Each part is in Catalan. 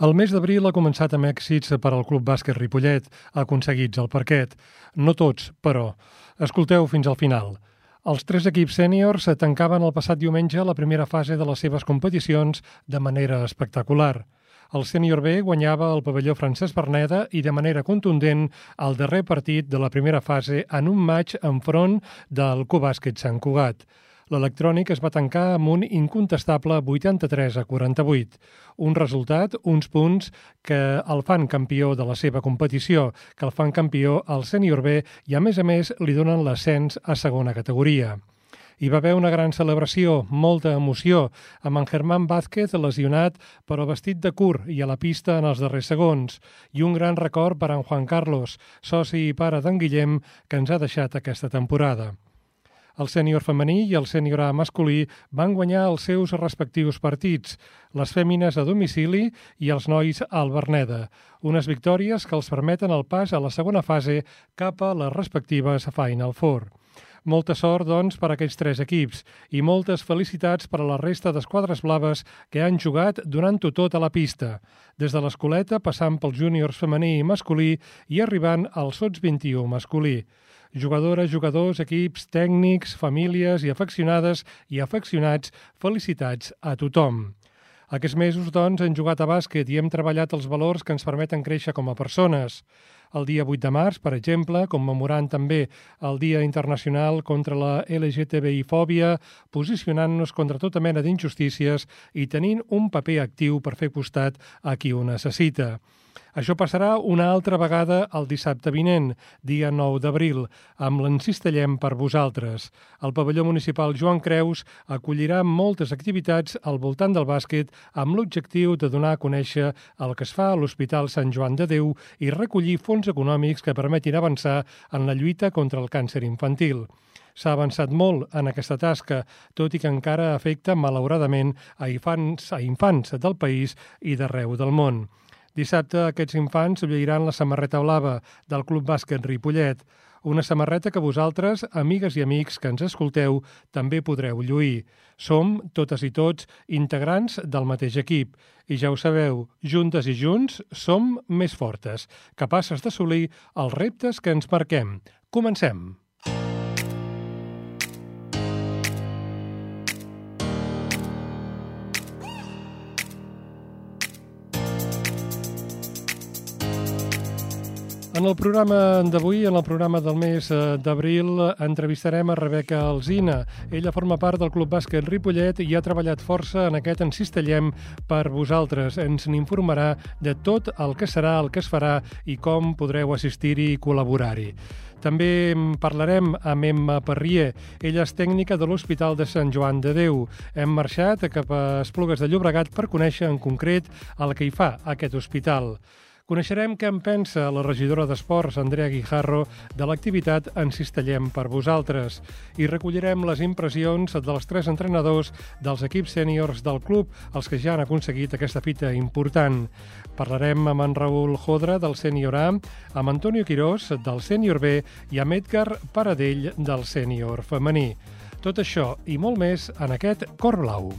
El mes d'abril ha començat amb èxits per al Club Bàsquet Ripollet, aconseguits al parquet. No tots, però. Escolteu fins al final. Els tres equips sèniors tancaven el passat diumenge la primera fase de les seves competicions de manera espectacular. El sènior B guanyava el pavelló Francesc Berneda i de manera contundent el darrer partit de la primera fase en un maig enfront del Cubàsquet Sant Cugat l'electrònic es va tancar amb un incontestable 83 a 48. Un resultat, uns punts que el fan campió de la seva competició, que el fan campió al sènior B i, a més a més, li donen l'ascens a segona categoria. Hi va haver una gran celebració, molta emoció, amb en Germán Vázquez lesionat però vestit de curt i a la pista en els darrers segons, i un gran record per en Juan Carlos, soci i pare d'en Guillem, que ens ha deixat aquesta temporada. El sènior femení i el sènior masculí van guanyar els seus respectius partits, les fèmines a domicili i els nois al Berneda, unes victòries que els permeten el pas a la segona fase cap a les respectives Final Four. Molta sort, doncs, per a aquests tres equips i moltes felicitats per a la resta d'esquadres blaves que han jugat donant-ho tot a la pista, des de l'escoleta passant pels júniors femení i masculí i arribant al sots 21 masculí jugadores, jugadors, equips, tècnics, famílies i afeccionades i afeccionats, felicitats a tothom. Aquests mesos, doncs, hem jugat a bàsquet i hem treballat els valors que ens permeten créixer com a persones. El dia 8 de març, per exemple, commemorant també el Dia Internacional contra la LGTBI-fòbia, posicionant-nos contra tota mena d'injustícies i tenint un paper actiu per fer costat a qui ho necessita. Això passarà una altra vegada el dissabte vinent, dia 9 d'abril, amb l'Encistellem per vosaltres. El pavelló municipal Joan Creus acollirà moltes activitats al voltant del bàsquet amb l'objectiu de donar a conèixer el que es fa a l'Hospital Sant Joan de Déu i recollir fons econòmics que permetin avançar en la lluita contra el càncer infantil. S'ha avançat molt en aquesta tasca, tot i que encara afecta, malauradament, a infants, a infants del país i d'arreu del món. Dissabte aquests infants lluiran la samarreta blava del Club Bàsquet Ripollet, una samarreta que vosaltres, amigues i amics que ens escolteu, també podreu lluir. Som, totes i tots, integrants del mateix equip. I ja ho sabeu, juntes i junts som més fortes, capaces d'assolir els reptes que ens marquem. Comencem! En el programa d'avui, en el programa del mes eh, d'abril, entrevistarem a Rebeca Alzina. Ella forma part del Club Bàsquet Ripollet i ha treballat força en aquest Encistellem per vosaltres. Ens n'informarà de tot el que serà, el que es farà i com podreu assistir-hi i col·laborar-hi. També parlarem amb Emma Parrier. Ella és tècnica de l'Hospital de Sant Joan de Déu. Hem marxat cap a Esplugues de Llobregat per conèixer en concret el que hi fa aquest hospital. Coneixerem què en pensa la regidora d'Esports, Andrea Guijarro, de l'activitat En Cistellem per vosaltres i recollirem les impressions dels tres entrenadors dels equips sèniors del club, els que ja han aconseguit aquesta fita important. Parlarem amb en Raül Jodra, del sènior A, amb Antonio Quirós, del sènior B, i amb Edgar Paradell, del sènior femení. Tot això i molt més en aquest Cor Blau.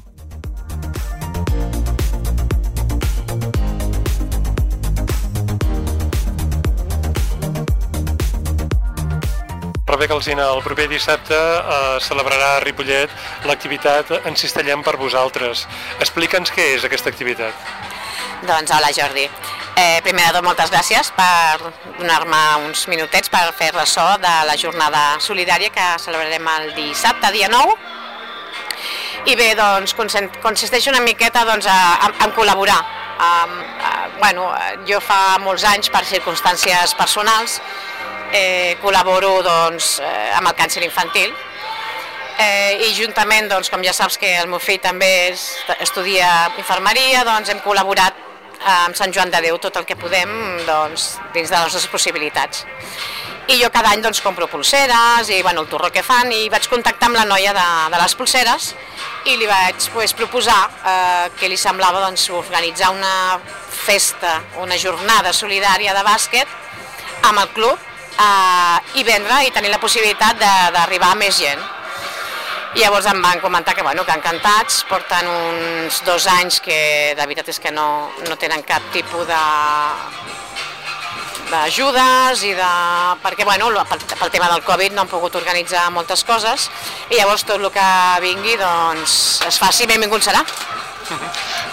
Rebeca Alzina, el proper dissabte eh, celebrarà a Ripollet l'activitat En Cistellem per vosaltres. Explica'ns què és aquesta activitat. Doncs hola Jordi. Eh, primer de tot moltes gràcies per donar-me uns minutets per fer ressò de la jornada solidària que celebrarem el dissabte, dia 9. I bé, doncs, consisteix una miqueta doncs, a, a, a col·laborar. Um, uh, bueno, jo fa molts anys, per circumstàncies personals, eh, col·laboro doncs, eh, amb el càncer infantil eh, i juntament, doncs, com ja saps que el meu fill també és, estudia infermeria, doncs hem col·laborat amb Sant Joan de Déu tot el que podem doncs, dins de les nostres possibilitats. I jo cada any doncs, compro pulseres i bueno, el torró que fan i vaig contactar amb la noia de, de les pulseres i li vaig pues, proposar eh, que li semblava doncs, organitzar una festa, una jornada solidària de bàsquet amb el club eh, i vendre i tenir la possibilitat d'arribar a més gent. I llavors em van comentar que, bueno, que encantats, porten uns dos anys que de veritat és que no, no tenen cap tipus de d'ajudes i de... perquè bueno, pel, pel tema del Covid no han pogut organitzar moltes coses i llavors tot el que vingui doncs es faci, benvingut serà.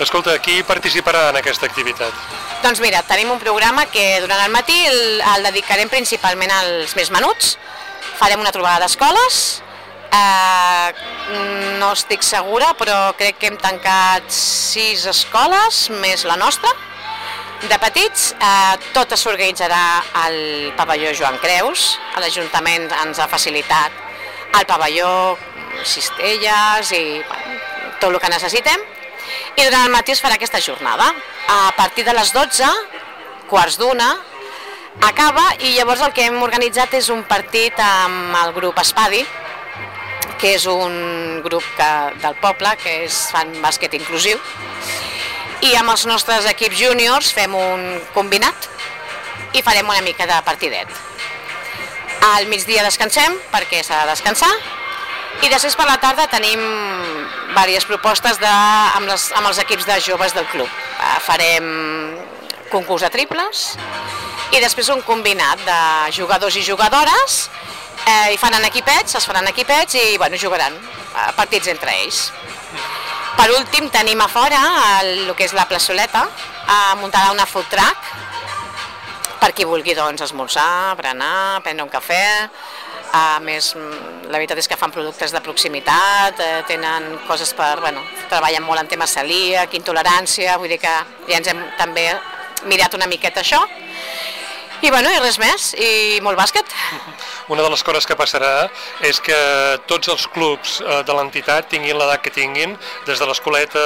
Escolta, qui participarà en aquesta activitat? Doncs mira, tenim un programa que durant el matí el, el dedicarem principalment als més menuts, farem una trobada d'escoles, eh, no estic segura, però crec que hem tancat sis escoles, més la nostra, de petits, eh, tot s'organitzarà al pavelló Joan Creus, l'Ajuntament ens ha facilitat el pavelló, cistelles i bueno, tot el que necessitem, i durant el matí es farà aquesta jornada. A partir de les 12, quarts d'una, acaba i llavors el que hem organitzat és un partit amb el grup Espadi, que és un grup que, del poble que és, fan bàsquet inclusiu, i amb els nostres equips júniors fem un combinat i farem una mica de partidet. Al migdia descansem perquè s'ha de descansar i després per la tarda tenim diverses propostes de, amb, les, amb els equips de joves del club. Eh, farem concurs de triples i després un combinat de jugadors i jugadores eh, i faran equipets, es faran equipets i bueno, jugaran eh, partits entre ells. Per últim tenim a fora el, el que és la plaçoleta, eh, muntarà una food truck per qui vulgui doncs, esmorzar, berenar, prendre un cafè, a més, la veritat és que fan productes de proximitat, eh, tenen coses per... Bueno, treballen molt en temes celíac, intolerància, vull dir que ja ens hem també mirat una miqueta això. I bueno, i res més, i molt bàsquet. Una de les coses que passarà és que tots els clubs eh, de l'entitat, tinguin l'edat que tinguin, des de l'escoleta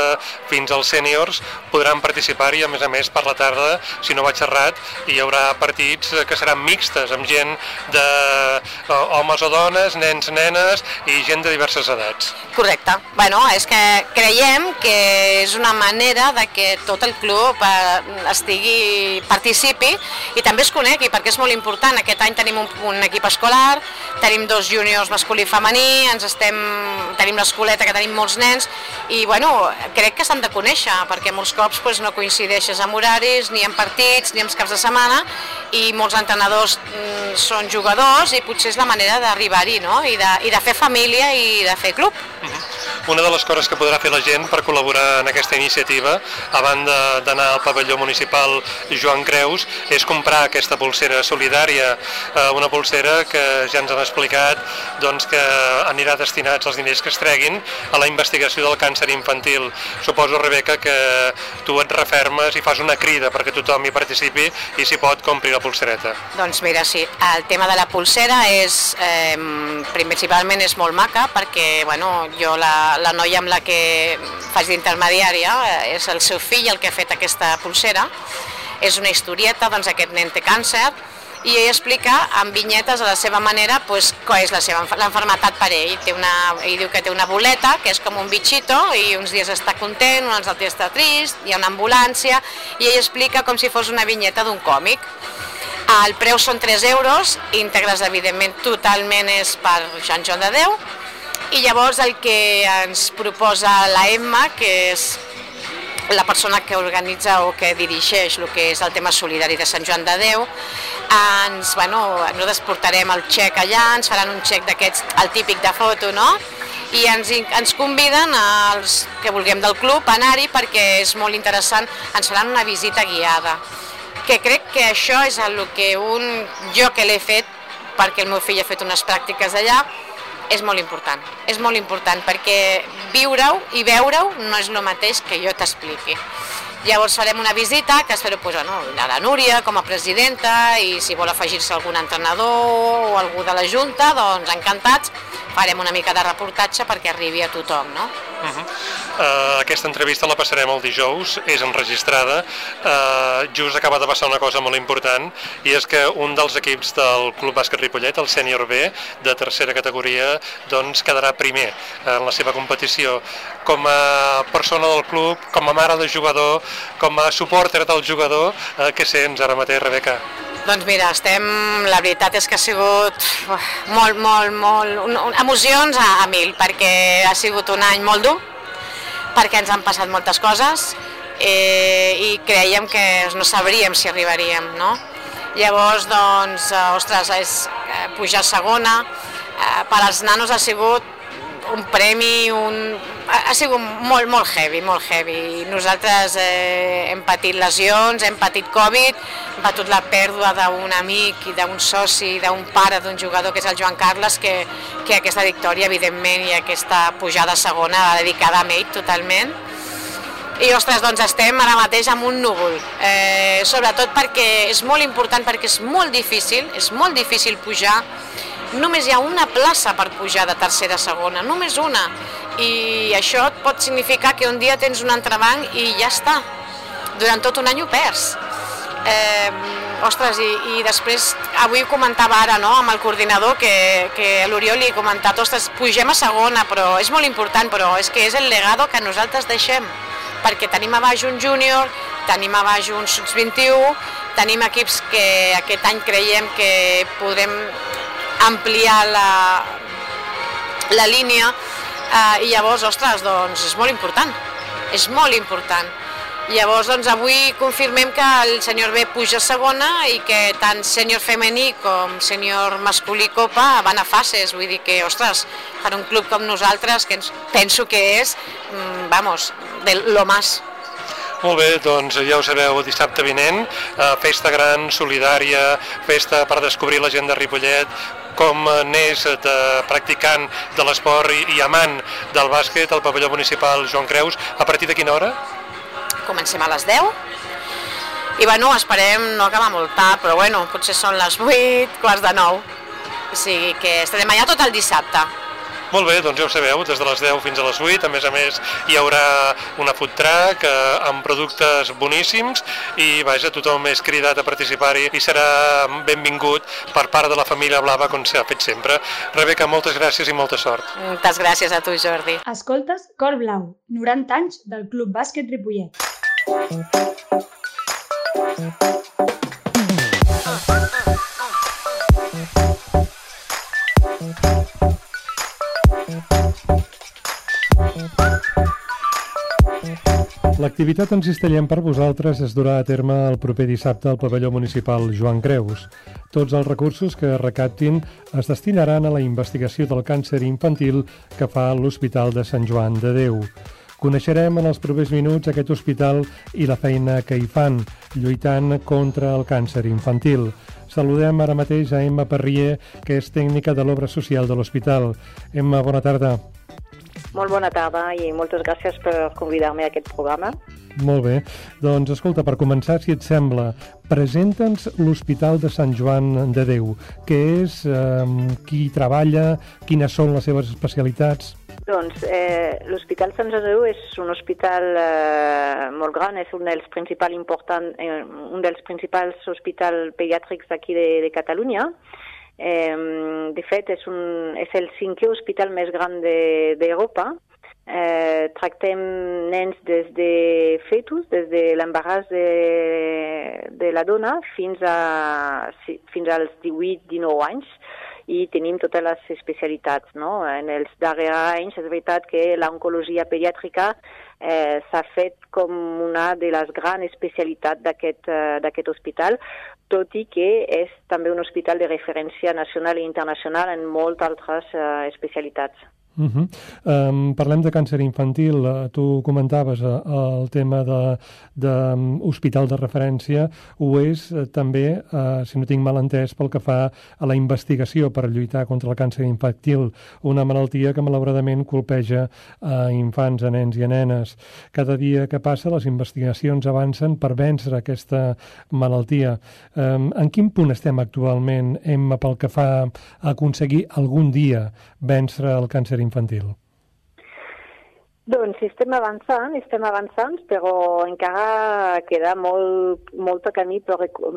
fins als sèniors, podran participar-hi, a més a més, per la tarda, si no vaig errat, hi haurà partits eh, que seran mixtes, amb gent de eh, homes o dones, nens, nenes i gent de diverses edats. Correcte. Bueno, és que creiem que és una manera de que tot el club estigui, participi i també es conegui, perquè és molt important. Aquest any tenim un, un equip escolar, tenim dos juniors masculí i femení, ens estem, tenim l'escoleta que tenim molts nens, i bueno, crec que s'han de conèixer, perquè molts cops pues, no coincideixes amb horaris, ni en partits, ni en caps de setmana, i molts entrenadors mm, són jugadors, i potser és la manera d'arribar-hi, no? I de, i de fer família i de fer club. Uh. -huh. Una de les coses que podrà fer la gent per col·laborar en aquesta iniciativa, a banda d'anar al pavelló municipal Joan Creus, és comprar aquesta pulsera solidària, eh, una pulsera que ja ens han explicat doncs, que anirà destinats els diners que es treguin a la investigació del càncer infantil. Suposo, Rebeca, que tu et refermes i fas una crida perquè tothom hi participi i si pot compri la pulsereta. Doncs mira, sí, el tema de la pulsera és, eh, principalment és molt maca perquè bueno, jo la, la, noia amb la que faig d'intermediària, eh, és el seu fill el que ha fet aquesta pulsera, és una historieta, doncs aquest nen té càncer, i ell explica amb vinyetes a la seva manera pues, què és la seva l'enfermetat per ell. Té una, ell diu que té una boleta, que és com un bitxito, i uns dies està content, uns altres està trist, hi ha una ambulància, i ell explica com si fos una vinyeta d'un còmic. El preu són 3 euros, íntegres evidentment totalment és per Sant Joan de Déu, i llavors el que ens proposa la Emma, que és la persona que organitza o que dirigeix el que és el tema solidari de Sant Joan de Déu, ens, bueno, nosaltres portarem el xec allà, ens faran un xec d'aquests, el típic de foto, no? i ens, ens conviden als que vulguem del club a anar-hi perquè és molt interessant, ens faran una visita guiada que crec que això és el que un, jo que l'he fet perquè el meu fill ha fet unes pràctiques allà, és molt important. És molt important perquè viure-ho i veure-ho no és el mateix que jo t'expliqui. Llavors farem una visita que espero pues, bueno, la Núria com a presidenta i si vol afegir-se algun entrenador o algú de la Junta, doncs encantats farem una mica de reportatge perquè arribi a tothom, no? Uh -huh. uh, aquesta entrevista la passarem el dijous, és enregistrada. Uh, just acaba de passar una cosa molt important i és que un dels equips del Club Bàsquet Ripollet, el Sènior B, de tercera categoria, doncs quedarà primer en la seva competició. Com a persona del club, com a mare de jugador, com a supporter del jugador, uh, què sents ara mateix, Rebeca? Doncs mira, estem, la veritat és que ha sigut molt, molt, molt, un, un, emocions a, a mil, perquè ha sigut un any molt dur, perquè ens han passat moltes coses eh, i creiem que no sabríem si arribaríem, no? Llavors, doncs, eh, ostres, és eh, pujar a segona, eh, per als nanos ha sigut un premi, un... ha sigut molt, molt heavy, molt heavy. Nosaltres eh, hem patit lesions, hem patit Covid, hem patit la pèrdua d'un amic i d'un soci, d'un pare d'un jugador que és el Joan Carles, que, que aquesta victòria, evidentment, i aquesta pujada segona va dedicada a ell totalment. I, ostres, doncs estem ara mateix amb un núvol, eh, sobretot perquè és molt important, perquè és molt difícil, és molt difícil pujar només hi ha una plaça per pujar de tercera a segona, només una. I això et pot significar que un dia tens un entrebanc i ja està. Durant tot un any ho perds. Eh, ostres, i, i després, avui comentava ara no, amb el coordinador que, que l'Oriol li he comentat, ostres, pugem a segona, però és molt important, però és que és el legado que nosaltres deixem, perquè tenim a baix un júnior, tenim a baix un sub-21, tenim equips que aquest any creiem que podrem ampliar la, la línia eh, i llavors, ostres, doncs és molt important, és molt important. Llavors, doncs, avui confirmem que el senyor B puja a segona i que tant senyor femení com senyor masculí Copa van a fases. Vull dir que, ostres, per un club com nosaltres, que penso que és, mm, vamos, de lo más. Molt bé, doncs ja ho sabeu, dissabte vinent, eh, festa gran, solidària, festa per descobrir la gent de Ripollet, com n'és de practicant de l'esport i, amant del bàsquet al pavelló municipal Joan Creus. A partir de quina hora? Comencem a les 10 i bueno, esperem no acabar molt tard, però bueno, potser són les 8, quarts de 9. O sigui que estarem allà tot el dissabte. Molt bé, doncs ja ho sabeu, des de les 10 fins a les 8, a més a més hi haurà una food truck eh, amb productes boníssims i vaja, tothom és cridat a participar-hi i serà benvingut per part de la família Blava com s'ha fet sempre. Rebeca, moltes gràcies i molta sort. Moltes gràcies a tu, Jordi. Escoltes Cor Blau, 90 anys del Club Bàsquet Ripollet. L'activitat en Cistellem per vosaltres es durà a terme el proper dissabte al pavelló municipal Joan Creus. Tots els recursos que recaptin es destinaran a la investigació del càncer infantil que fa l'Hospital de Sant Joan de Déu. Coneixerem en els propers minuts aquest hospital i la feina que hi fan, lluitant contra el càncer infantil. Saludem ara mateix a Emma Parrier, que és tècnica de l'obra social de l'hospital. Emma, bona tarda. Molt bona tarda i moltes gràcies per convidar-me a aquest programa. Molt bé. Doncs escolta, per començar, si et sembla, presenta'ns l'Hospital de Sant Joan de Déu. Què és, eh, qui treballa, quines són les seves especialitats? Doncs eh, l'Hospital Sant Joan de Déu és un hospital eh, molt gran, és un dels principals important, eh, un dels principals hospitals pediàtrics d'aquí de, de Catalunya. Eh, de fet, és, un, és el cinquè hospital més gran d'Europa. De, eh, tractem nens des de fetus, des de l'embaràs de, de la dona fins, a, fins als 18-19 anys i tenim totes les especialitats. No? En els darrers anys és veritat que l'oncologia pediàtrica eh, s'ha fet com una de les grans especialitats d'aquest eh, hospital, tot i que és també un hospital de referència nacional i internacional en moltes altres eh, especialitats. Uh -huh. um, parlem de càncer infantil. Uh, tu comentaves uh, el tema de, de um, hospital de referència. Ho és uh, també, uh, si no tinc mal entès, pel que fa a la investigació per lluitar contra el càncer infantil, una malaltia que malauradament colpeja a uh, infants, a nens i a nenes. Cada dia que passa les investigacions avancen per vèncer aquesta malaltia. Um, en quin punt estem actualment, Emma, pel que fa a aconseguir algun dia vèncer el càncer infantil? Doncs estem avançant, estem avançant, però encara queda molt, molt camí per,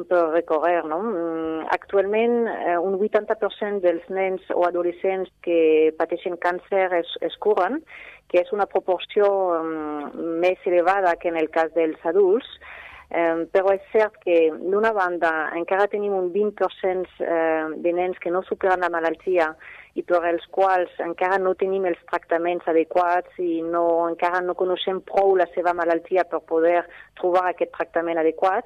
per recórrer. No? Mm, actualment, eh, un 80% dels nens o adolescents que pateixen càncer es, es curen, que és una proporció um, més elevada que en el cas dels adults, Eh, però és cert que, d'una banda, encara tenim un 20% eh, de nens que no superen la malaltia i per als quals encara no tenim els tractaments adequats i no, encara no coneixem prou la seva malaltia per poder trobar aquest tractament adequat.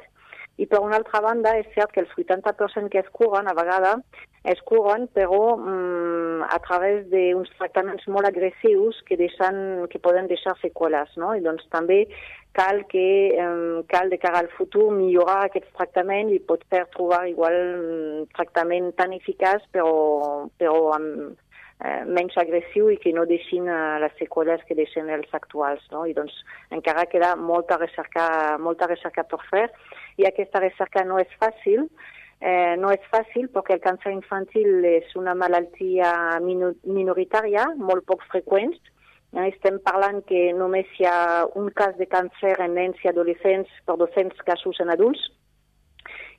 I per una altra banda, és cert que els 80% que es curen, a vegades, es curen, però mm, a través d'uns tractaments molt agressius que, deixen, que poden deixar seqüeles, no? I doncs també cal que um, cal de cara al futur millorar aquests tractaments i pot trobar igual un tractament tan eficaç però, però amb, eh, menys agressiu i que no deixin uh, les seqüeles que deixen els actuals. No? I doncs encara queda molta recerca, molta recerca per fer i aquesta recerca no és fàcil, eh, no és fàcil perquè el càncer infantil és una malaltia minoritària, molt poc freqüent, eh, estem parlant que només hi ha un cas de càncer en nens i adolescents per 200 casos en adults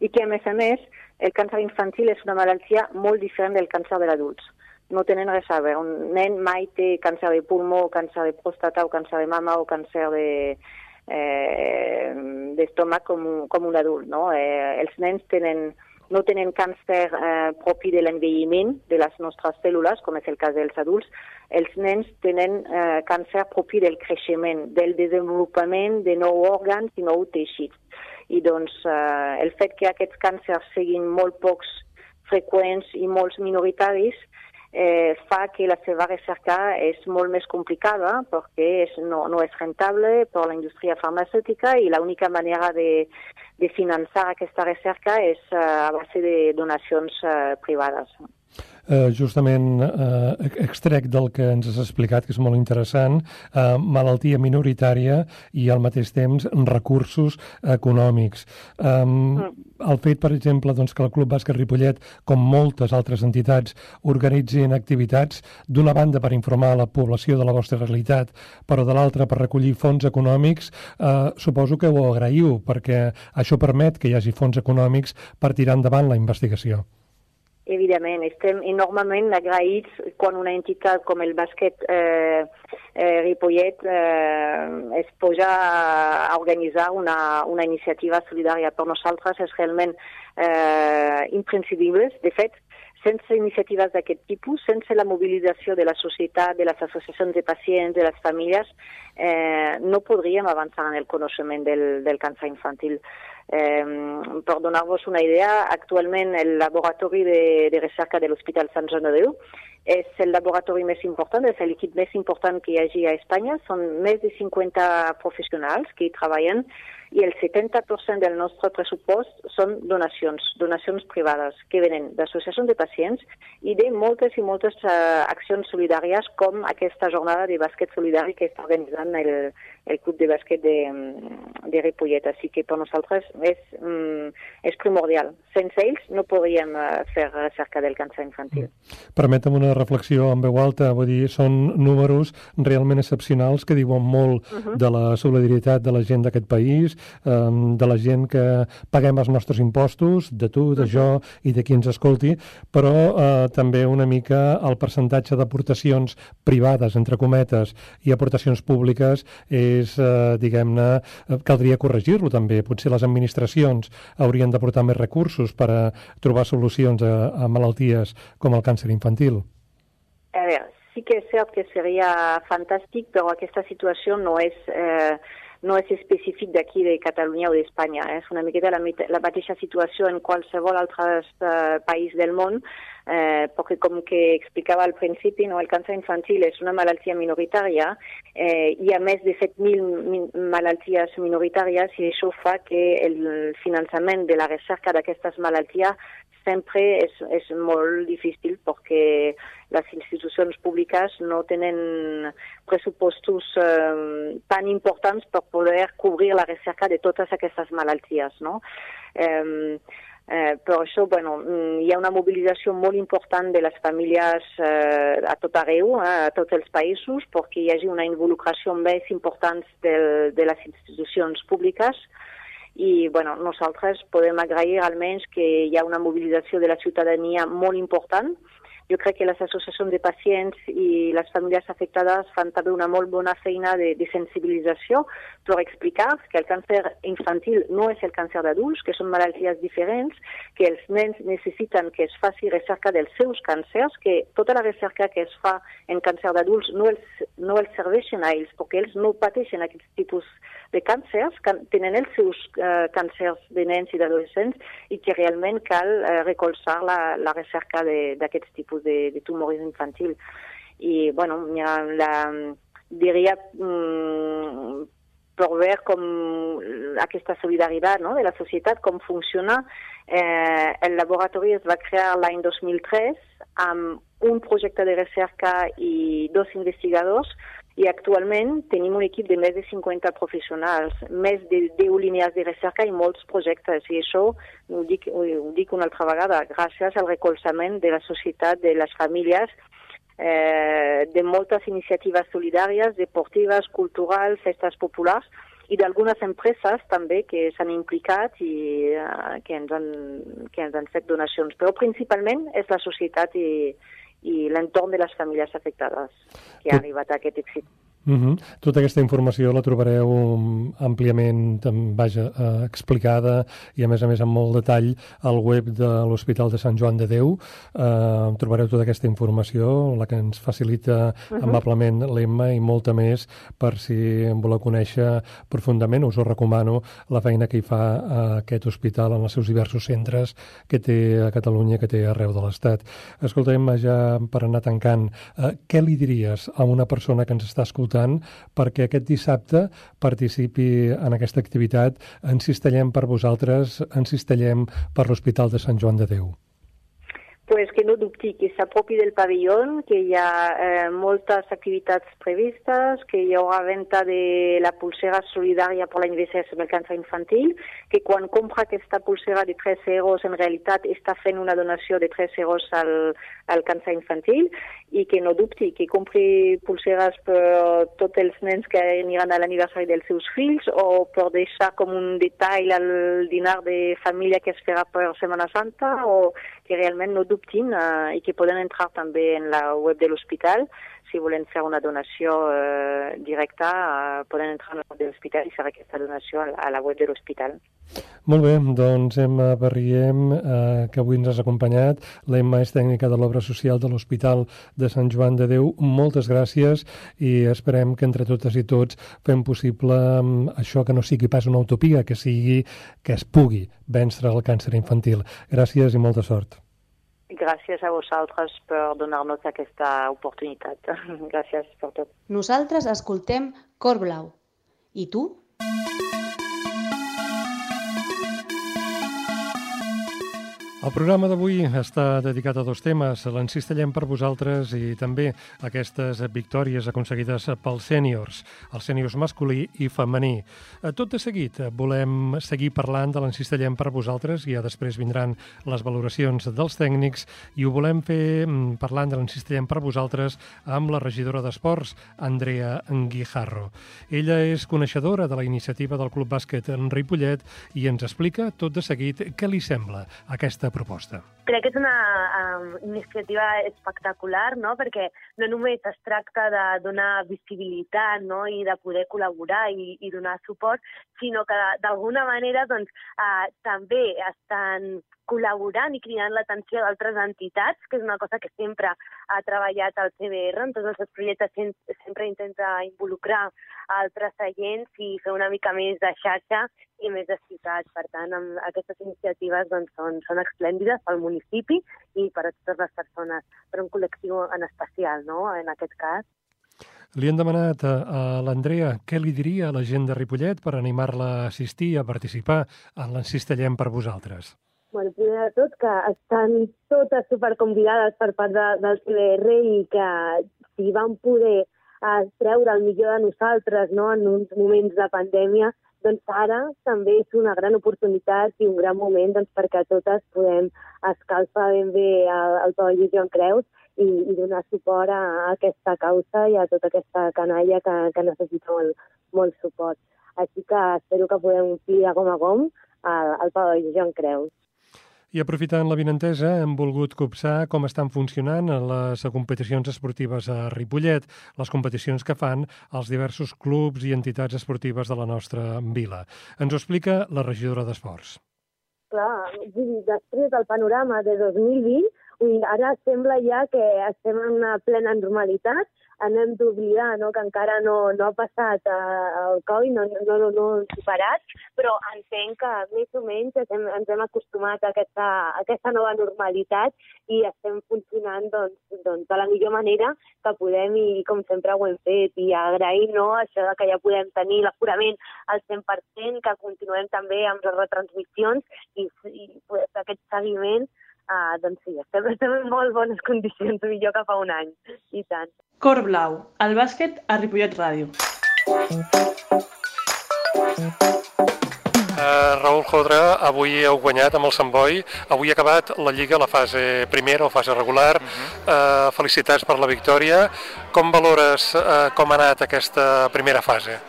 i que, a més a més, el càncer infantil és una malaltia molt diferent del càncer de l'adults. No tenen res a veure. Un nen mai té càncer de pulmó, càncer de pròstata o càncer de mama o càncer de, eh, d'estómac com, com un adult. No? Eh, els nens tenen, no tenen càncer eh, propi de l'envelliment de les nostres cèl·lules, com és el cas dels adults. Els nens tenen eh, càncer propi del creixement, del desenvolupament de nous òrgans i nous teixits. I doncs eh, el fet que aquests càncers siguin molt pocs freqüents i molts minoritaris eh, fa que la seva recerca és molt més complicada perquè és, no, no és rentable per la indústria farmacèutica i l'única manera de, de finançar aquesta recerca és eh, a base de donacions eh, privades eh, justament eh, extrec del que ens has explicat, que és molt interessant, eh, malaltia minoritària i al mateix temps recursos econòmics. Eh, el fet, per exemple, doncs, que el Club Bàsquet Ripollet, com moltes altres entitats, organitzin activitats, d'una banda per informar la població de la vostra realitat, però de l'altra per recollir fons econòmics, eh, suposo que ho agraïu, perquè això permet que hi hagi fons econòmics per tirar endavant la investigació. Evidentment, estem enormement agraïts quan una entitat com el bàsquet eh, eh, Ripollet eh, es posa a organitzar una, una iniciativa solidària. Per nosaltres és realment eh, imprescindible. De fet, sense iniciatives d'aquest tipus, sense la mobilització de la societat, de les associacions de pacients, de les famílies, eh, no podríem avançar en el coneixement del, del càncer infantil. Eh, per donar-vos una idea, actualment el laboratori de, de recerca de l'Hospital Sant Joan de Déu és el laboratori més important, és l'equip més important que hi hagi a Espanya. Són més de 50 professionals que hi treballen i el 70% del nostre pressupost són donacions, donacions privades que venen d'associacions de pacients i de moltes i moltes uh, accions solidàries com aquesta jornada de bàsquet solidari que està organitzant el, el club de bàsquet de, de Ripollet. Així que per nosaltres és, um, és primordial. Sense ells no podríem uh, fer recerca del càncer infantil. Mm. Permetem una reflexió en veu alta, vull dir, són números realment excepcionals que diuen molt uh -huh. de la solidaritat de la gent d'aquest país, de la gent que paguem els nostres impostos, de tu, de jo i de qui ens escolti, però eh, també una mica el percentatge d'aportacions privades, entre cometes, i aportacions públiques és, eh, diguem-ne, eh, caldria corregir-lo també. Potser les administracions haurien d'aportar més recursos per a trobar solucions a, a malalties com el càncer infantil. A veure, sí que és cert que seria fantàstic, però aquesta situació no és... Eh, no és específic d'aquí de Catalunya o d'Espanya. Eh? És una miqueta la, la mateixa situació en qualsevol altre eh, país del món, eh, perquè com que explicava al principi, no, el càncer infantil és una malaltia minoritària, eh, hi ha més de 7.000 malalties minoritàries i això fa que el finançament de la recerca d'aquestes malalties sempre és, és molt difícil perquè les institucions públiques no tenen pressupostos eh, tan importants per poder cobrir la recerca de totes aquestes malalties. No? Eh, Eh, per això bueno, mm, hi ha una mobilització molt important de les famílies eh, a tot arreu, eh, a tots els països, perquè hi hagi una involucració més important de, de les institucions públiques. I bueno, nosaltres podem agrair almenys que hi ha una mobilització de la ciutadania molt important jo crec que les associacions de pacients i les famílies afectades fan també una molt bona feina de, de sensibilització per explicar que el càncer infantil no és el càncer d'adults, que són malalties diferents, que els nens necessiten que es faci recerca dels seus càncers, que tota la recerca que es fa en càncer d'adults no, els, no els serveixen a ells, perquè ells no pateixen aquests tipus de càncers, tenen els seus uh, càncers de nens i d'adolescents i que realment cal uh, recolzar la, la recerca d'aquests tipus de, de tumors infantil. I, bueno, la, diria, mm, per veure com aquesta solidaritat no, de la societat, com funciona. Eh, el laboratori es va crear l'any 2003 amb un projecte de recerca i dos investigadors i actualment tenim un equip de més de 50 professionals, més de 10 línies de recerca i molts projectes. I això ho dic, ho dic una altra vegada, gràcies al recolzament de la societat, de les famílies, eh, de moltes iniciatives solidàries, deportives, culturals, festes populars i d'algunes empreses també que s'han implicat i eh, que, ens han, que ens han fet donacions. Però principalment és la societat i, i l'entorn de les famílies afectades que ha arribat a aquest èxit. Uh -huh. Tota aquesta informació la trobareu àmpliament vaja, eh, explicada i a més a més amb molt detall al web de l'Hospital de Sant Joan de Déu. Eh, trobareu tota aquesta informació, la que ens facilita uh -huh. amablement l'Emma i molta més per si en voleu conèixer profundament. Us ho recomano la feina que hi fa aquest hospital en els seus diversos centres que té a Catalunya, que té arreu de l'Estat. Escolta, Emma, ja per anar tancant, eh, què li diries a una persona que ens està escoltant escoltant perquè aquest dissabte participi en aquesta activitat. Ens cistellem per vosaltres, ens cistellem per l'Hospital de Sant Joan de Déu pues que no dubti que s'apropi del pavelló, que hi ha eh, moltes activitats previstes, que hi haurà venda de la pulsera solidària per l'aniversari del càncer infantil, que quan compra aquesta pulsera de 3 euros en realitat està fent una donació de 3 euros al, al càncer infantil i que no dubti, que compri pulseres per tots els nens que aniran a l'aniversari dels seus fills o per deixar com un detall al dinar de família que es farà per Setmana Santa o que realment no dubtin eh, i que poden entrar també en la web de l'hospital si volen fer una donació eh, directa, eh, poden entrar a la web de l'hospital i fer aquesta donació a la web de l'hospital. Molt bé, doncs Emma Barriem, eh, que avui ens has acompanyat. L'Emma és tècnica de l'obra social de l'Hospital de Sant Joan de Déu. Moltes gràcies i esperem que entre totes i tots fem possible mm, això que no sigui pas una utopia, que sigui que es pugui vèncer el càncer infantil. Gràcies i molta sort. Gràcies a vosaltres per donar-nos aquesta oportunitat. Gràcies per tot. Nosaltres escoltem Cor Blau. I tu? El programa d'avui està dedicat a dos temes. L'encistellem per vosaltres i també aquestes victòries aconseguides pels sèniors, els sèniors masculí i femení. Tot de seguit volem seguir parlant de l'encistellem per vosaltres i ja després vindran les valoracions dels tècnics i ho volem fer mm, parlant de l'encistellem per vosaltres amb la regidora d'Esports, Andrea Guijarro. Ella és coneixedora de la iniciativa del Club Bàsquet en Ripollet i ens explica tot de seguit què li sembla aquesta proposta? Crec que és una um, iniciativa espectacular, no? perquè no només es tracta de donar visibilitat no? i de poder col·laborar i, i donar suport, sinó que d'alguna manera doncs, uh, també estan col·laborant i cridant l'atenció d'altres entitats, que és una cosa que sempre ha treballat el CBR, en tots els seus projectes sempre intenta involucrar altres agents i fer una mica més de xarxa i més de ciutat. Per tant, amb aquestes iniciatives doncs, són, són esplèndides pel municipi i per a totes les persones, per un col·lectiu en especial, no? en aquest cas. Li han demanat a, l'Andrea què li diria a la gent de Ripollet per animar-la a assistir a participar en l'Encistellem per vosaltres. Bueno, primer de tot, que estan totes superconvidades per part de, del CBR i que si van poder eh, treure el millor de nosaltres no, en uns moments de pandèmia, doncs ara també és una gran oportunitat i un gran moment doncs, perquè totes podem escalfar ben bé el, el pavelló Joan Creus i, i donar suport a, aquesta causa i a tota aquesta canalla que, que necessita molt, molt suport. Així que espero que podem omplir de gom a gom al, al pavelló Joan Creus. I aprofitant la vinentesa, hem volgut copsar com estan funcionant les competicions esportives a Ripollet, les competicions que fan els diversos clubs i entitats esportives de la nostra vila. Ens ho explica la regidora d'Esports. Clar, després del panorama de 2020, ara sembla ja que estem en una plena normalitat hem d'oblidar no, que encara no, no ha passat eh, el Covid, no, no, no, no hem superat, però entenc que més o menys ens hem, ens hem acostumat a aquesta, a aquesta nova normalitat i estem funcionant doncs, doncs, de la millor manera que podem i com sempre ho hem fet. I agrair no, això que ja podem tenir l'aforament al 100%, que continuem també amb les retransmissions i, i pues, aquest seguiment Uh, doncs sí, estem, estem en molt bones condicions, millor que fa un any, i tant. Cor Blau, el bàsquet a Ripollet Ràdio. Uh, Raül Jodra, avui heu guanyat amb el Sant Boi, avui ha acabat la Lliga, la fase primera o fase regular. Uh -huh. uh, felicitats per la victòria. Com valores uh, com ha anat aquesta primera fase?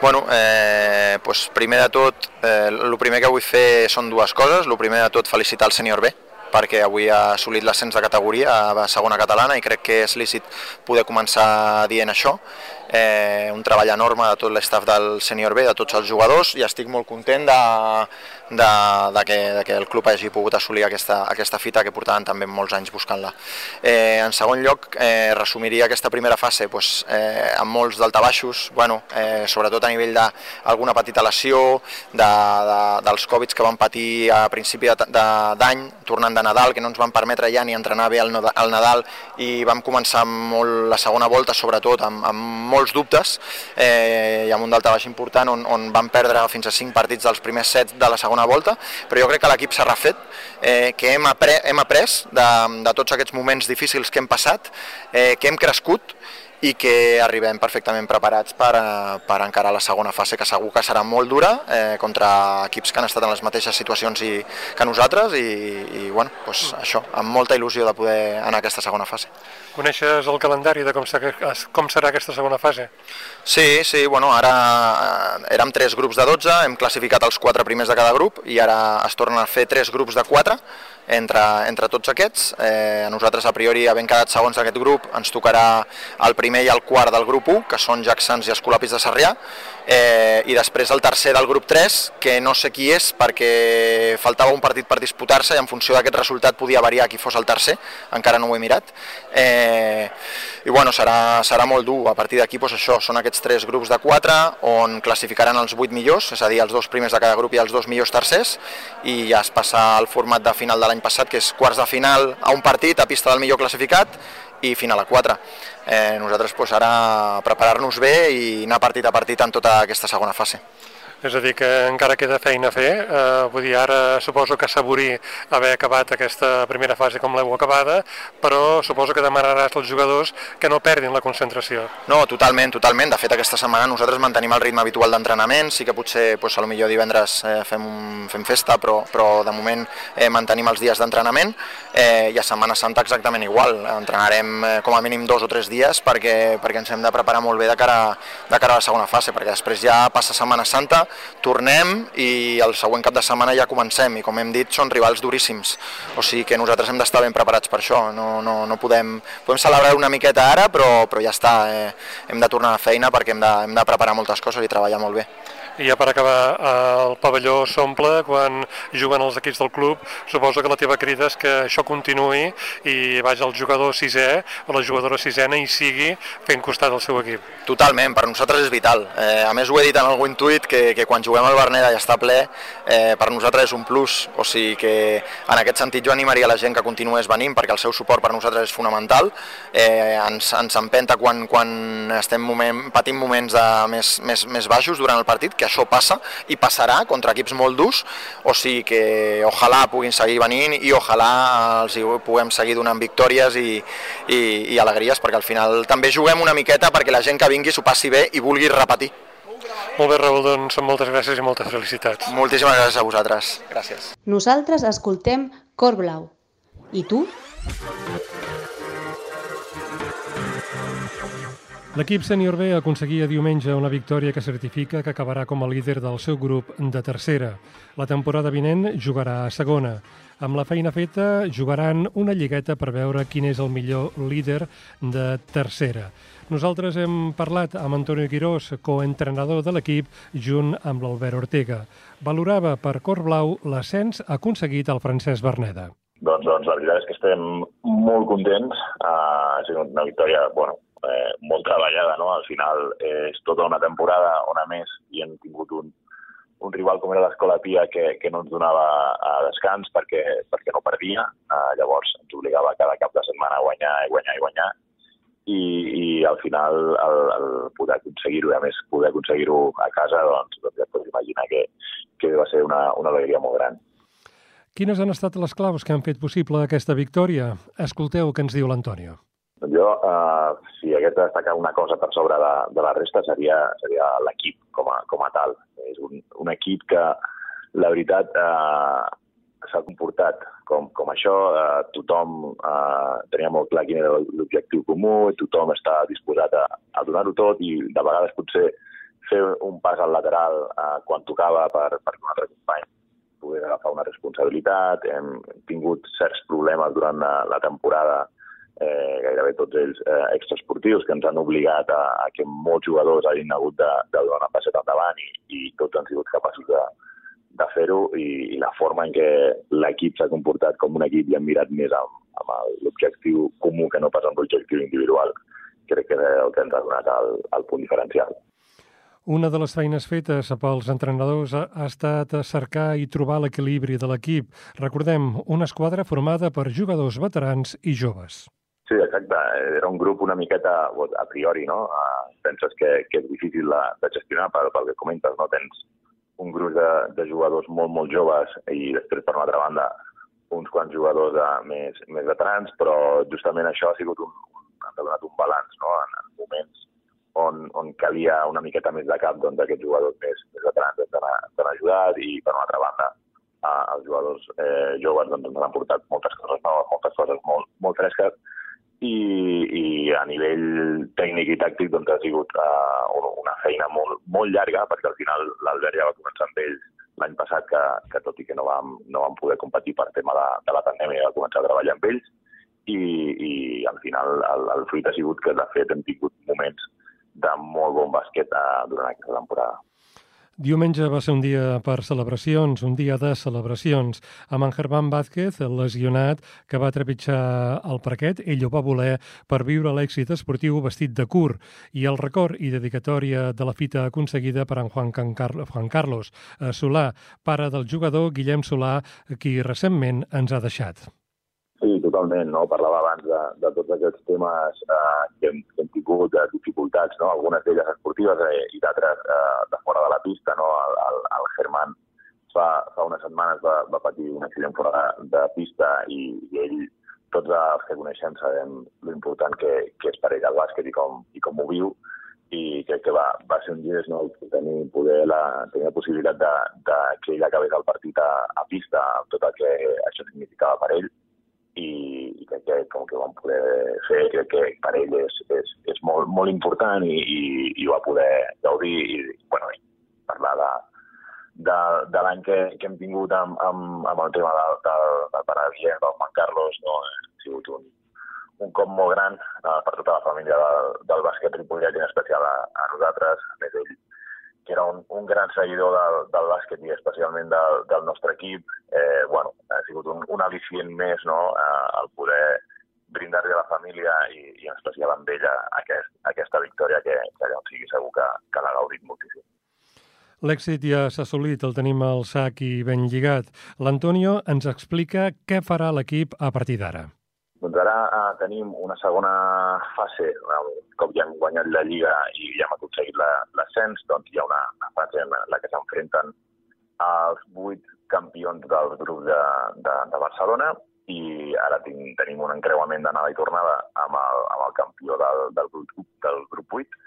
Bueno, eh, pues primer de tot, eh, el primer que vull fer són dues coses. El primer de tot, felicitar el sènior B, perquè avui ha assolit l'ascens de categoria a segona catalana i crec que és lícit poder començar dient això. Eh, un treball enorme de tot l'estaf del sènior B, de tots els jugadors i estic molt content de, de, de, que, de que el club hagi pogut assolir aquesta, aquesta fita que portaven també molts anys buscant-la. Eh, en segon lloc, eh, resumiria aquesta primera fase pues, eh, amb molts daltabaixos, bueno, eh, sobretot a nivell d'alguna petita lesió, de, de, dels Covid que van patir a principi d'any, tornant de Nadal, que no ens van permetre ja ni entrenar bé al, al Nadal i vam començar molt la segona volta, sobretot amb, amb molts dubtes eh, i amb un daltabaix important on, on van perdre fins a 5 partits dels primers sets de la segona volta, però jo crec que l'equip s'ha refet, eh, que hem, après, hem après de, de tots aquests moments difícils que hem passat, eh, que hem crescut i que arribem perfectament preparats per, eh, per encarar la segona fase, que segur que serà molt dura eh, contra equips que han estat en les mateixes situacions i, que nosaltres i, i bueno, doncs això, amb molta il·lusió de poder anar a aquesta segona fase. Coneixes el calendari de com, com serà aquesta segona fase? Sí, sí, bueno, ara eh, érem tres grups de 12, hem classificat els quatre primers de cada grup i ara es tornen a fer tres grups de 4 entre, entre tots aquests. Eh, a nosaltres, a priori, havent quedat segons d'aquest grup, ens tocarà el primer i el quart del grup 1, que són Jacksons i Escolapis de Sarrià, eh, i després el tercer del grup 3, que no sé qui és perquè faltava un partit per disputar-se i en funció d'aquest resultat podia variar qui fos el tercer, encara no ho he mirat. Eh, I bueno, serà, serà molt dur, a partir d'aquí doncs això, són aquests tres grups de 4 on classificaran els 8 millors, és a dir, els dos primers de cada grup i els dos millors tercers, i ja es passa al format de final de l'any passat, que és quarts de final a un partit, a pista del millor classificat, i final a 4. Eh, nosaltres pues, ara preparar-nos bé i anar partit a partit en tota aquesta segona fase. És a dir, que encara queda feina a fer. Eh, vull dir, ara suposo que assaborir haver acabat aquesta primera fase com l'heu acabada, però suposo que demanaràs als jugadors que no perdin la concentració. No, totalment, totalment. De fet, aquesta setmana nosaltres mantenim el ritme habitual d'entrenament. Sí que potser, pues, a lo millor divendres eh, fem, fem festa, però, però de moment eh, mantenim els dies d'entrenament eh, i a Setmana Santa exactament igual. Entrenarem eh, com a mínim dos o tres dies perquè, perquè ens hem de preparar molt bé de cara, de cara a la segona fase, perquè després ja passa Setmana Santa tornem i el següent cap de setmana ja comencem i com hem dit són rivals duríssims. O sigui que nosaltres hem d'estar ben preparats per això. No, no, no podem, podem celebrar una miqueta ara però, però ja està, eh, hem de tornar a feina perquè hem de, hem de preparar moltes coses i treballar molt bé. I ja per acabar, el pavelló s'omple quan juguen els equips del club. Suposo que la teva crida és que això continuï i vagi el jugador sisè o la jugadora sisena i sigui fent costat al seu equip. Totalment, per nosaltres és vital. Eh, a més ho he dit en algun tuit que, que quan juguem al Berneda ja està ple, eh, per nosaltres és un plus. O sigui que en aquest sentit jo animaria la gent que continués venint perquè el seu suport per nosaltres és fonamental. Eh, ens, ens empenta quan, quan estem moment, patint moments de més, més, més baixos durant el partit, que això passa i passarà contra equips molt durs, o sigui que ojalà puguin seguir venint i ojalà els hi puguem seguir donant victòries i, i, i alegries, perquè al final també juguem una miqueta perquè la gent que vingui s'ho passi bé i vulgui repetir. Molt bé, Raül, doncs moltes gràcies i moltes felicitats. Moltíssimes gràcies a vosaltres. Gràcies. Nosaltres escoltem Cor Blau. I tu? L'equip sènior B aconseguia diumenge una victòria que certifica que acabarà com a líder del seu grup de tercera. La temporada vinent jugarà a segona. Amb la feina feta, jugaran una lligueta per veure quin és el millor líder de tercera. Nosaltres hem parlat amb Antonio Quirós, coentrenador de l'equip, junt amb l'Albert Ortega. Valorava per Cor Blau l'ascens aconseguit al Francesc Berneda. Doncs, doncs la veritat és que estem molt contents. Uh, ha sigut una victòria, bueno, eh, molt treballada, no? Al final eh, és tota una temporada on a més hi hem tingut un, un rival com era l'Escola Pia que, que no ens donava a descans perquè, perquè no perdia, uh, llavors ens obligava cada cap de setmana a guanyar i guanyar i guanyar i, i al final el, el poder aconseguir-ho, a més poder aconseguir-ho a casa, doncs, doncs ja pots imaginar que, que va ser una, una alegria molt gran. Quines han estat les claus que han fet possible aquesta victòria? Escolteu què ens diu l'Antonio. Jo, eh, si hagués de destacar una cosa per sobre de, de la resta, seria, seria l'equip com, a, com a tal. És un, un equip que, la veritat, eh, s'ha comportat com, com això. Eh, tothom eh, tenia molt clar quin era l'objectiu comú, tothom està disposat a, a donar-ho tot i de vegades potser fer un pas al lateral eh, quan tocava per, per un altre company poder agafar una responsabilitat. Hem tingut certs problemes durant la, la temporada eh, gairebé tots ells eh, extraesportius que ens han obligat a, a que molts jugadors hagin hagut de, de donar una passeta endavant i, i tots han sigut capaços de, de fer-ho i, i la forma en què l'equip s'ha comportat com un equip i han mirat més amb, amb l'objectiu comú que no pas amb l'objectiu individual crec que és el que ens ha donat el, el punt diferencial. Una de les feines fetes pels entrenadors ha estat cercar i trobar l'equilibri de l'equip. Recordem, una esquadra formada per jugadors veterans i joves. Sí, exacte. Era un grup una miqueta a priori, no? Uh, penses que, que és difícil de, de gestionar pel, pel que comentes, no? Tens un grup de, de jugadors molt, molt joves i després, per una altra banda, uns quants jugadors uh, més, més veterans, però justament això ha sigut un, un, ha donat un balanç, no? En, en moments on, on calia una miqueta més de cap doncs, aquests jugadors més, més veterans ens han, ens han ajudat i, per una altra banda, uh, els jugadors eh, joves doncs, ens han portat moltes coses noves, moltes coses molt, molt fresques i, i a nivell tècnic i tàctic doncs, ha sigut uh, una feina molt, molt llarga perquè al final l'Albert ja va començar amb ells l'any passat que, que tot i que no vam, no vam poder competir per tema de, de la pandèmia va començar a treballar amb ells i, i al final el, el fruit ha sigut que de fet hem tingut moments de molt bon bàsquet uh, durant aquesta temporada. Diumenge va ser un dia per celebracions, un dia de celebracions, amb en Germán Vázquez, el lesionat, que va trepitjar el parquet. Ell ho va voler per viure l'èxit esportiu vestit de curt i el record i dedicatòria de la fita aconseguida per en Juan, Car Juan Carlos Solà, pare del jugador Guillem Solà, qui recentment ens ha deixat. Totalment, no? Parlava abans de, de tots aquests temes eh, que, hem, que hem tingut, de dificultats, no? Algunes d'elles esportives eh, i d'altres eh, de fora de la pista, no? El, el, el Germán fa, fa unes setmanes va, va patir un accident fora de, de pista i, i ell, tots els que coneixem sabem l'important que, que és per ell el bàsquet i com, i com ho viu i crec que va, va ser un gest no? tenir, poder la, tenir la possibilitat de, de que ell acabés el partit a, a pista amb tot el que això significava per ell i, i crec que com que ho vam poder fer, crec que per ell és, és, és molt, molt important i, i, i ho va poder gaudir i, bueno, i parlar de, de, de l'any que, que hem tingut amb, amb, amb el tema del, del, del pare Guillem, del Juan Carlos, no? ha sigut un, un cop molt gran uh, per tota la família del, del bàsquet ripollet i en especial a, a nosaltres. A més, ell que era un, un gran seguidor del, del bàsquet i especialment del, del nostre equip, eh, bueno, ha sigut un, un al·licient més no, el poder brindar-li a la família i, i en especial amb ella aquest, aquesta victòria que, que allà sigui segur que, que l'ha gaudit moltíssim. L'èxit ja s'ha assolit, el tenim al sac i ben lligat. L'Antonio ens explica què farà l'equip a partir d'ara. Doncs ara eh, tenim una segona fase, cop ja hem guanyat la Lliga i ja hem aconseguit l'ascens, doncs hi ha una, una fase en la que s'enfrenten els vuit campions del grup de, de, de Barcelona i ara tinc, tenim un encreuament d'anada i tornada amb el, amb el campió del, del, grup, del grup 8,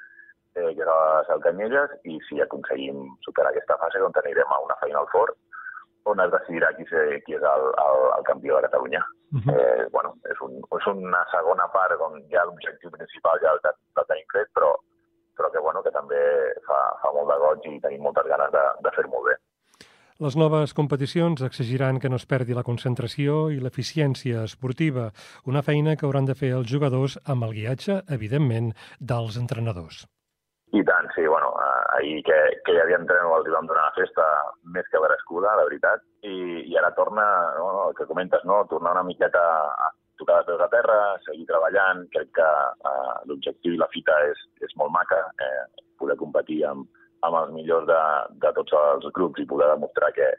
eh, que és el Canyelles, i si aconseguim superar aquesta fase, doncs anirem a una final fort on es decidirà qui, ser, qui és el, el, el campió de Catalunya. Uh -huh. eh, bueno, és, un, és una segona part on ja l'objectiu principal ja el, el tenim fet, però, però que, bueno, que també fa, fa molt de goig i tenim moltes ganes de, de fer molt bé. Les noves competicions exigiran que no es perdi la concentració i l'eficiència esportiva, una feina que hauran de fer els jugadors amb el guiatge, evidentment, dels entrenadors. I tant, sí, bueno, eh, ahir que, que ja havia entrenat els vam donar una festa més que merescuda, la veritat, i, i ara torna, no, el que comentes, no, tornar una miqueta a tocar de peus a terra, seguir treballant, crec que eh, l'objectiu i la fita és, és molt maca, eh, poder competir amb, amb els millors de, de tots els grups i poder demostrar que,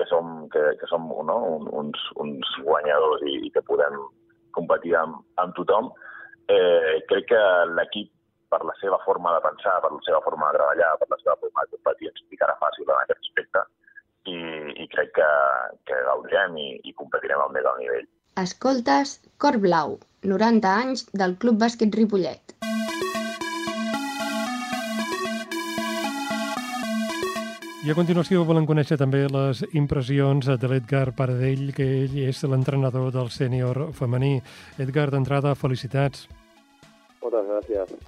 que som, que, que som no, uns, uns guanyadors i, i que podem competir amb, amb tothom. Eh, crec que l'equip per la seva forma de pensar, per la seva forma de treballar, per la seva forma de competir, ens picarà fàcil en aquest aspecte i, i crec que, que gaudirem i, i competirem al més alt nivell. Escoltes Cor Blau, 90 anys del Club Bàsquet Ripollet. I a continuació volem conèixer també les impressions de l'Edgar Paradell, que ell és l'entrenador del sènior femení. Edgar, d'entrada, felicitats. Moltes gràcies.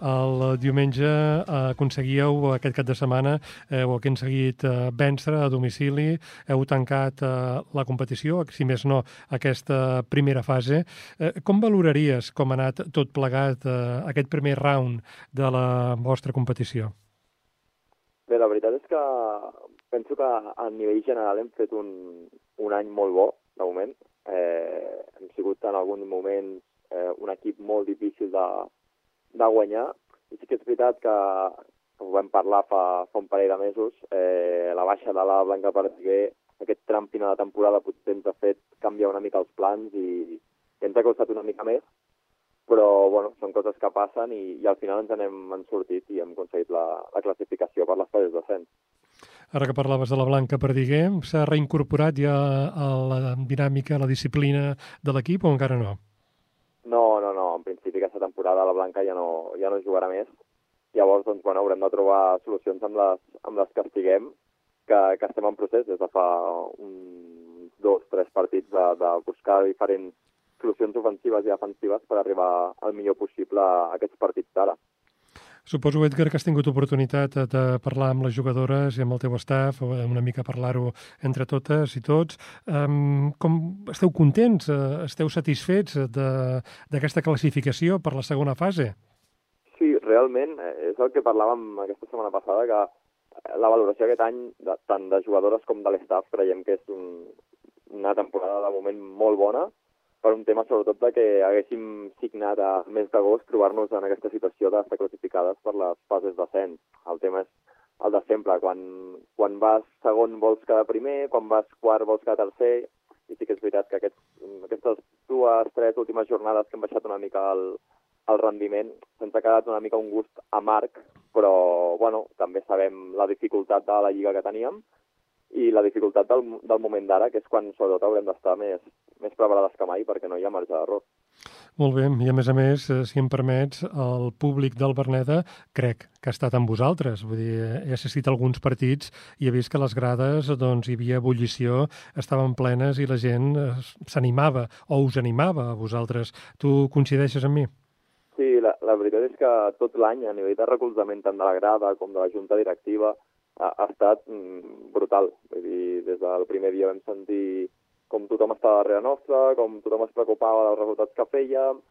El diumenge aconseguíeu aquest cap de setmana, heu aconseguit eh, vèncer a domicili, heu tancat eh, la competició, si més no, aquesta primera fase. Eh, com valoraries com ha anat tot plegat aquest primer round de la vostra competició? Bé, la veritat és que penso que a nivell general hem fet un, un any molt bo, de moment. Eh, hem sigut en algun moment eh, un equip molt difícil de, de guanyar. I sí que és veritat que, que ho vam parlar fa, fa un parell de mesos, eh, la baixa de la Blanca Partiguer, aquest tram final de temporada potser ens ha fet canviar una mica els plans i, i ens ha costat una mica més, però bueno, són coses que passen i, i al final ens n'hem sortit i hem aconseguit la, la classificació per les fases d'ascens. Ara que parlaves de la Blanca Perdiguer, s'ha reincorporat ja a la dinàmica, a la disciplina de l'equip o encara no? No, no, no. En principi aquesta temporada la Blanca ja no, ja no jugarà més. Llavors, doncs, bueno, haurem de trobar solucions amb les, amb les que estiguem, que, que estem en procés des de fa uns dos, tres partits de, de buscar diferents solucions ofensives i defensives per arribar al millor possible a aquests partits d'ara. Suposo, Edgar, que has tingut oportunitat de parlar amb les jugadores i amb el teu staff, una mica parlar-ho entre totes i tots. Um, com esteu contents? Uh, esteu satisfets d'aquesta classificació per la segona fase? Sí, realment, eh, és el que parlàvem aquesta setmana passada, que la valoració aquest any, tant de jugadores com de l'estaf, creiem que és un, una temporada de moment molt bona, per un tema sobretot de que haguéssim signat a mes d'agost trobar-nos en aquesta situació d'estar classificades per les fases d'ascens. El tema és el de sempre, quan, quan vas segon vols quedar primer, quan vas quart vols quedar tercer, i sí que és veritat que aquests, aquestes dues, tres últimes jornades que hem baixat una mica el, el rendiment se'ns ha quedat una mica un gust amarg, però bueno, també sabem la dificultat de la lliga que teníem i la dificultat del, del moment d'ara, que és quan sobretot haurem d'estar més, més preparades que mai perquè no hi ha marge d'error. Molt bé, i a més a més, eh, si em permets, el públic del Berneda crec que ha estat amb vosaltres. Vull dir, he assistit a alguns partits i he vist que les grades doncs, hi havia ebullició, estaven plenes i la gent eh, s'animava o us animava a vosaltres. Tu coincideixes amb mi? Sí, la, la veritat és que tot l'any, a nivell de recolzament tant de la grada com de la junta directiva, ha, ha estat mm, brutal. Vull dir, des del primer dia vam sentir com tothom estava darrere nostra, com tothom es preocupava dels resultats que fèiem.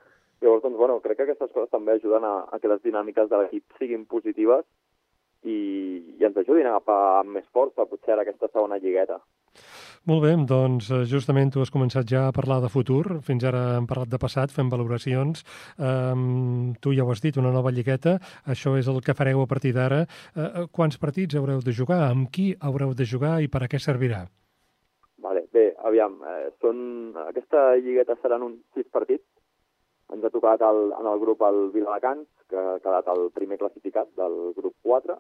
Llavors, doncs, bueno, crec que aquestes coses també ajuden a, a que les dinàmiques de l'equip siguin positives i, i ens ajudin a agafar amb més força potser ara aquesta segona lligueta. Molt bé, doncs eh, justament tu has començat ja a parlar de futur, fins ara hem parlat de passat, fem valoracions, um, tu ja ho has dit, una nova lligueta, això és el que fareu a partir d'ara. Uh, quants partits haureu de jugar, amb qui haureu de jugar i per a què servirà? Vale, bé, aviam, eh, són... aquesta lligueta seran uns sis partits, ens ha tocat el, en el grup el Viladecans, que ha quedat el primer classificat del grup 4,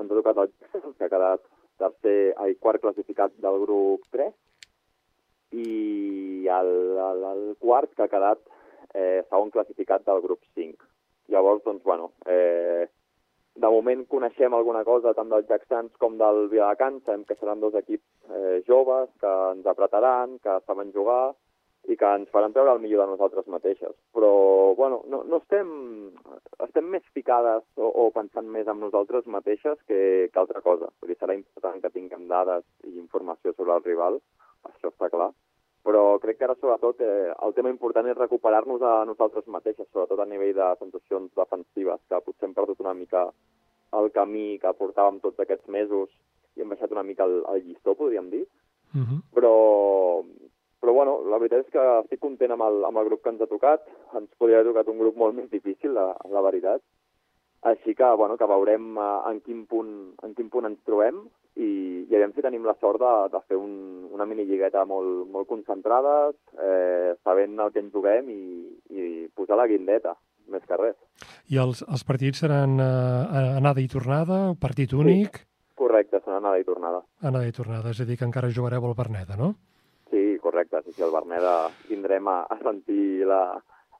ens ha tocat el que ha quedat tercer, el quart classificat del grup 3 i el, el, el quart que ha quedat eh, segon classificat del grup 5. Llavors, doncs, bueno, eh, de moment coneixem alguna cosa tant del Jacksans com del Viladecans, sabem que seran dos equips eh, joves, que ens apretaran, que saben jugar i que ens faran treure el millor de nosaltres mateixes. Però, bueno, no, no estem... Estem més ficades o, o pensant més en nosaltres mateixes que, que altra cosa. Vull dir, serà important que tinguem dades i informació sobre el rival, això està clar, però crec que ara sobretot eh, el tema important és recuperar-nos a nosaltres mateixes, sobretot a nivell de sensacions defensives, que potser hem perdut una mica el camí que portàvem tots aquests mesos i hem baixat una mica el, el llistó, podríem dir. Uh -huh. Però, però bueno, la veritat és que estic content amb el, amb el grup que ens ha tocat. Ens podria haver tocat un grup molt més difícil, la, la veritat. Així que, bueno, que veurem uh, en, quin punt, en quin punt ens trobem i, i aviam si tenim la sort de, de fer un, una minilligueta molt, molt concentrades, eh, sabent el que ens juguem i, i posar la guindeta, més que res. I els, els partits seran eh, anada i tornada, partit únic? Sí, correcte, serà anada i tornada. Anada i tornada, és a dir, que encara jugareu al Berneda, no? Correcte, sí, sí, al Berneda tindrem a, a sentir la,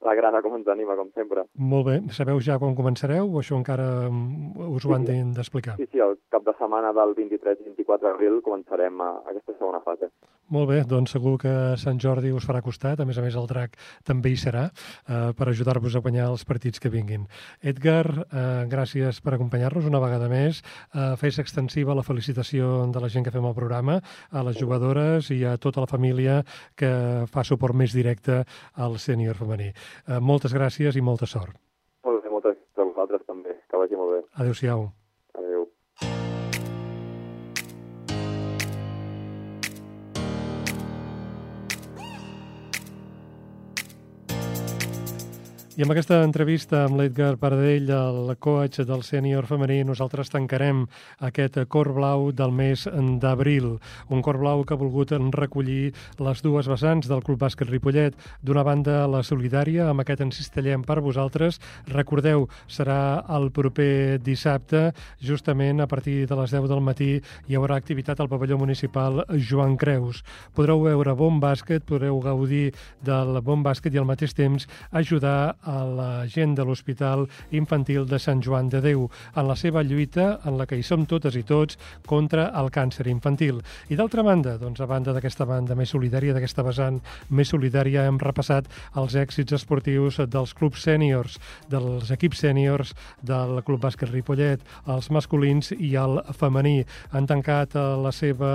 la grana com ens anima, com sempre. Molt bé. Sabeu ja quan començareu o això encara mm, us ho han Sí, d'explicar? Sí, sí, el cap de setmana del 23 i 24 d'abril començarem a, aquesta segona fase. Molt bé, doncs segur que Sant Jordi us farà costat. A més a més, el drac també hi serà eh, per ajudar-vos a guanyar els partits que vinguin. Edgar, eh, gràcies per acompanyar-nos una vegada més. Eh, fes extensiva la felicitació de la gent que fem el programa, a les jugadores i a tota la família que fa suport més directe al sènior femení. Eh, moltes gràcies i molta sort. Molt bé, moltes gràcies a vosaltres també. Que vagi molt bé. Adéu-siau. I amb aquesta entrevista amb l'Edgar Paradell, el coach del sènior femení, nosaltres tancarem aquest cor blau del mes d'abril. Un cor blau que ha volgut recollir les dues vessants del Club Bàsquet Ripollet. D'una banda, la solidària, amb aquest encistellem per vosaltres. Recordeu, serà el proper dissabte, justament a partir de les 10 del matí, hi haurà activitat al pavelló municipal Joan Creus. Podreu veure bon bàsquet, podreu gaudir del bon bàsquet i al mateix temps ajudar a la gent de l'Hospital Infantil de Sant Joan de Déu en la seva lluita, en la que hi som totes i tots, contra el càncer infantil. I d'altra banda, doncs, a banda d'aquesta banda més solidària, d'aquesta vessant més solidària, hem repassat els èxits esportius dels clubs sèniors, dels equips sèniors del Club Bàsquet Ripollet, els masculins i el femení. Han tancat eh, la seva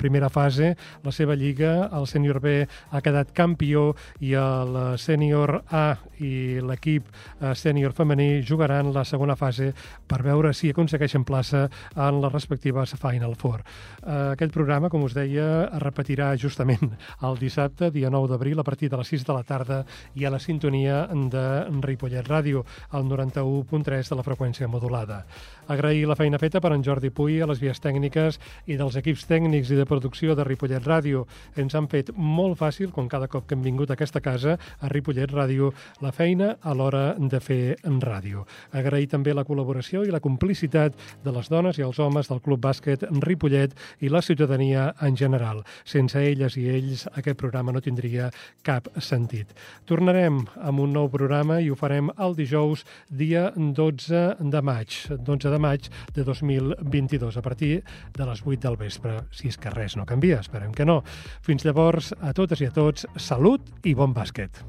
primera fase, la seva lliga, el sènior B ha quedat campió i el sènior A i l'equip eh, sènior femení jugaran la segona fase per veure si aconsegueixen plaça en les respectives Final Four. Eh, aquest programa, com us deia, es repetirà justament el dissabte, dia 9 d'abril, a partir de les 6 de la tarda i a la sintonia de Ripollet Ràdio, al 91.3 de la freqüència modulada. Agrair la feina feta per en Jordi Puy a les vies tècniques i dels equips tècnics i de producció de Ripollet Ràdio. Ens han fet molt fàcil, com cada cop que hem vingut a aquesta casa, a Ripollet Ràdio, la feina a l'hora de fer en ràdio. Agrair també la col·laboració i la complicitat de les dones i els homes del Club Bàsquet Ripollet i la ciutadania en general. Sense elles i ells aquest programa no tindria cap sentit. Tornarem amb un nou programa i ho farem el dijous, dia 12 de maig, 12 de maig de 2022, a partir de les 8 del vespre, si és que res no canvia, esperem que no. Fins llavors, a totes i a tots, salut i bon bàsquet.